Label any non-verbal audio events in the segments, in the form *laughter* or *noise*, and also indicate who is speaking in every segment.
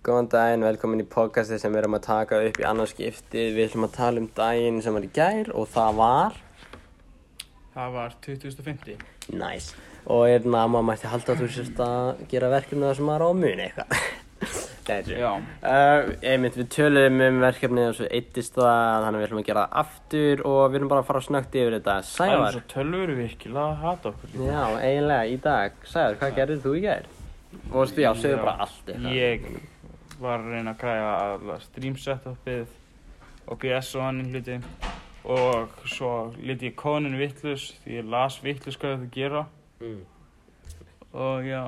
Speaker 1: Góðan daginn, velkomin í podcasti sem við erum að taka upp í annars skipti. Við ætlum að tala um daginn sem var í gær og það var...
Speaker 2: Það var 2050.
Speaker 1: Nice. Og hérna, maður mætti halda að þú sérst að gera verkefni það sem maður á muni eitthvað. *laughs* Það er
Speaker 2: Já.
Speaker 1: Uh, einmitt, við töluðum um verkefnið og svo eittist það, þannig að við ætlum að gera það aftur og við erum bara að fara snögt yfir þetta.
Speaker 2: Það er
Speaker 1: Sævar,
Speaker 2: svo tölvur virkilega að hata okkur. líka.
Speaker 1: já, eiginlega í dag. Sævar, hvað gerðir þú í gær? Og veistu, já,
Speaker 2: var að reyna að græða að stream setupið og BS og annin hluti og svo liti ég kónin vittlus því ég las vittlus hvað þetta gera
Speaker 1: Mm.
Speaker 2: og já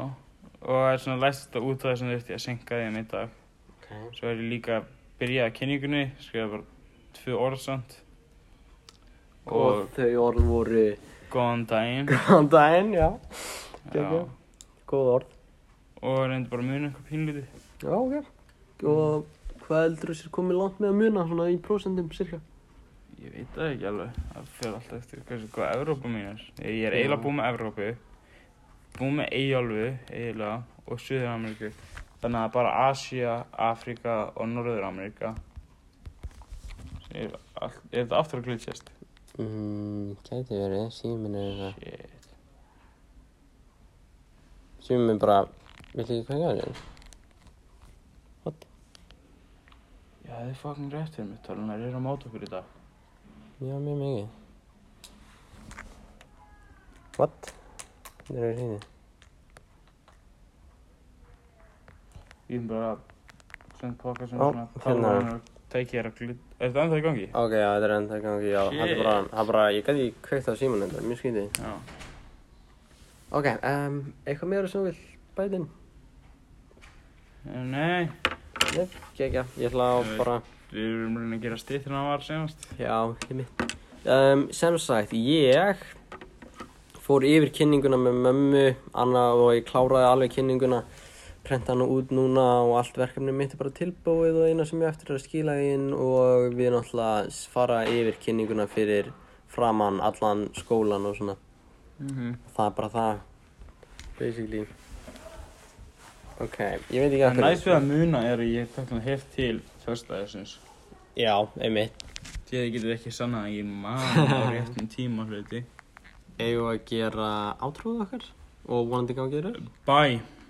Speaker 2: og það er svona læst þetta út af þess að þurfti ég að senka því um í dag.
Speaker 1: Okay.
Speaker 2: Svo er ég líka að byrja að kynningunni, skrifa bara tvö orð samt
Speaker 1: Og
Speaker 2: og
Speaker 1: þau orð voru...
Speaker 2: góðan daginn.
Speaker 1: Góðan daginn, já.
Speaker 2: Já.
Speaker 1: Góð orð.
Speaker 2: Og reyndi bara að muna eitthvað pínlítið.
Speaker 1: Já, ok. Og hvað heldur þú sér komið langt með að muna svona í prósentum cirka?
Speaker 2: Ég veit það ekki alveg, það fyrir alltaf eftir hversu hvað Evrópa mín er. Ég er eiginlega búinn með Evrópu, búinn með Eyjálfu eiginlega og Suður-Ameríku. Þannig að bara Asía, Afríka og Norður-Ameríka. Er, all, er þetta aftur að glitchast?
Speaker 1: Mm, gæti verið, síminn er eitthvað.
Speaker 2: Shit.
Speaker 1: Síminn er bara, veit ekki hvað ég gæði? What?
Speaker 2: Já, það er fucking rétt fyrir mig, talunar eru á mót okkur í dag.
Speaker 1: Já, mjög mikið. What? Það er að reyði.
Speaker 2: Ég er bara að senda póka sem svona talunar og tæki þér að glitch. Er þetta ennþá í gangi?
Speaker 1: Ok, já, þetta er enda í gangi, já. Það er bara, það er bara, ég gæti kveikt á síminn þetta, mjög skytið.
Speaker 2: Já.
Speaker 1: Ok, um, eitthvað meira sem vil bæta inn?
Speaker 2: Eh, Nei,
Speaker 1: Nei, gegja, ég ætla að bara...
Speaker 2: við erum reyna að gera stitt þegar það var senast.
Speaker 1: Já, ég mitt. Um, sem sagt, ég fór yfir kynninguna með mömmu, Anna og ég kláraði alveg kynninguna, prenta hana út núna og allt verkefni mitt er bara tilbúið og eina sem ég eftir er að skila inn og við náttúrulega fara yfir kynninguna fyrir framann allan skólan og svona.
Speaker 2: Mm
Speaker 1: Það er bara það, basically. Ok, ég veit ekki
Speaker 2: Það
Speaker 1: að
Speaker 2: næst við að muna er að ég takkilega hef til fyrstæðisins.
Speaker 1: Já, einmitt.
Speaker 2: Því að ég getur ekki sannað að ég man á *laughs* réttum tíma hluti.
Speaker 1: Eigum við að gera átrúðu okkar og vonandi gangið þér?
Speaker 2: Bye!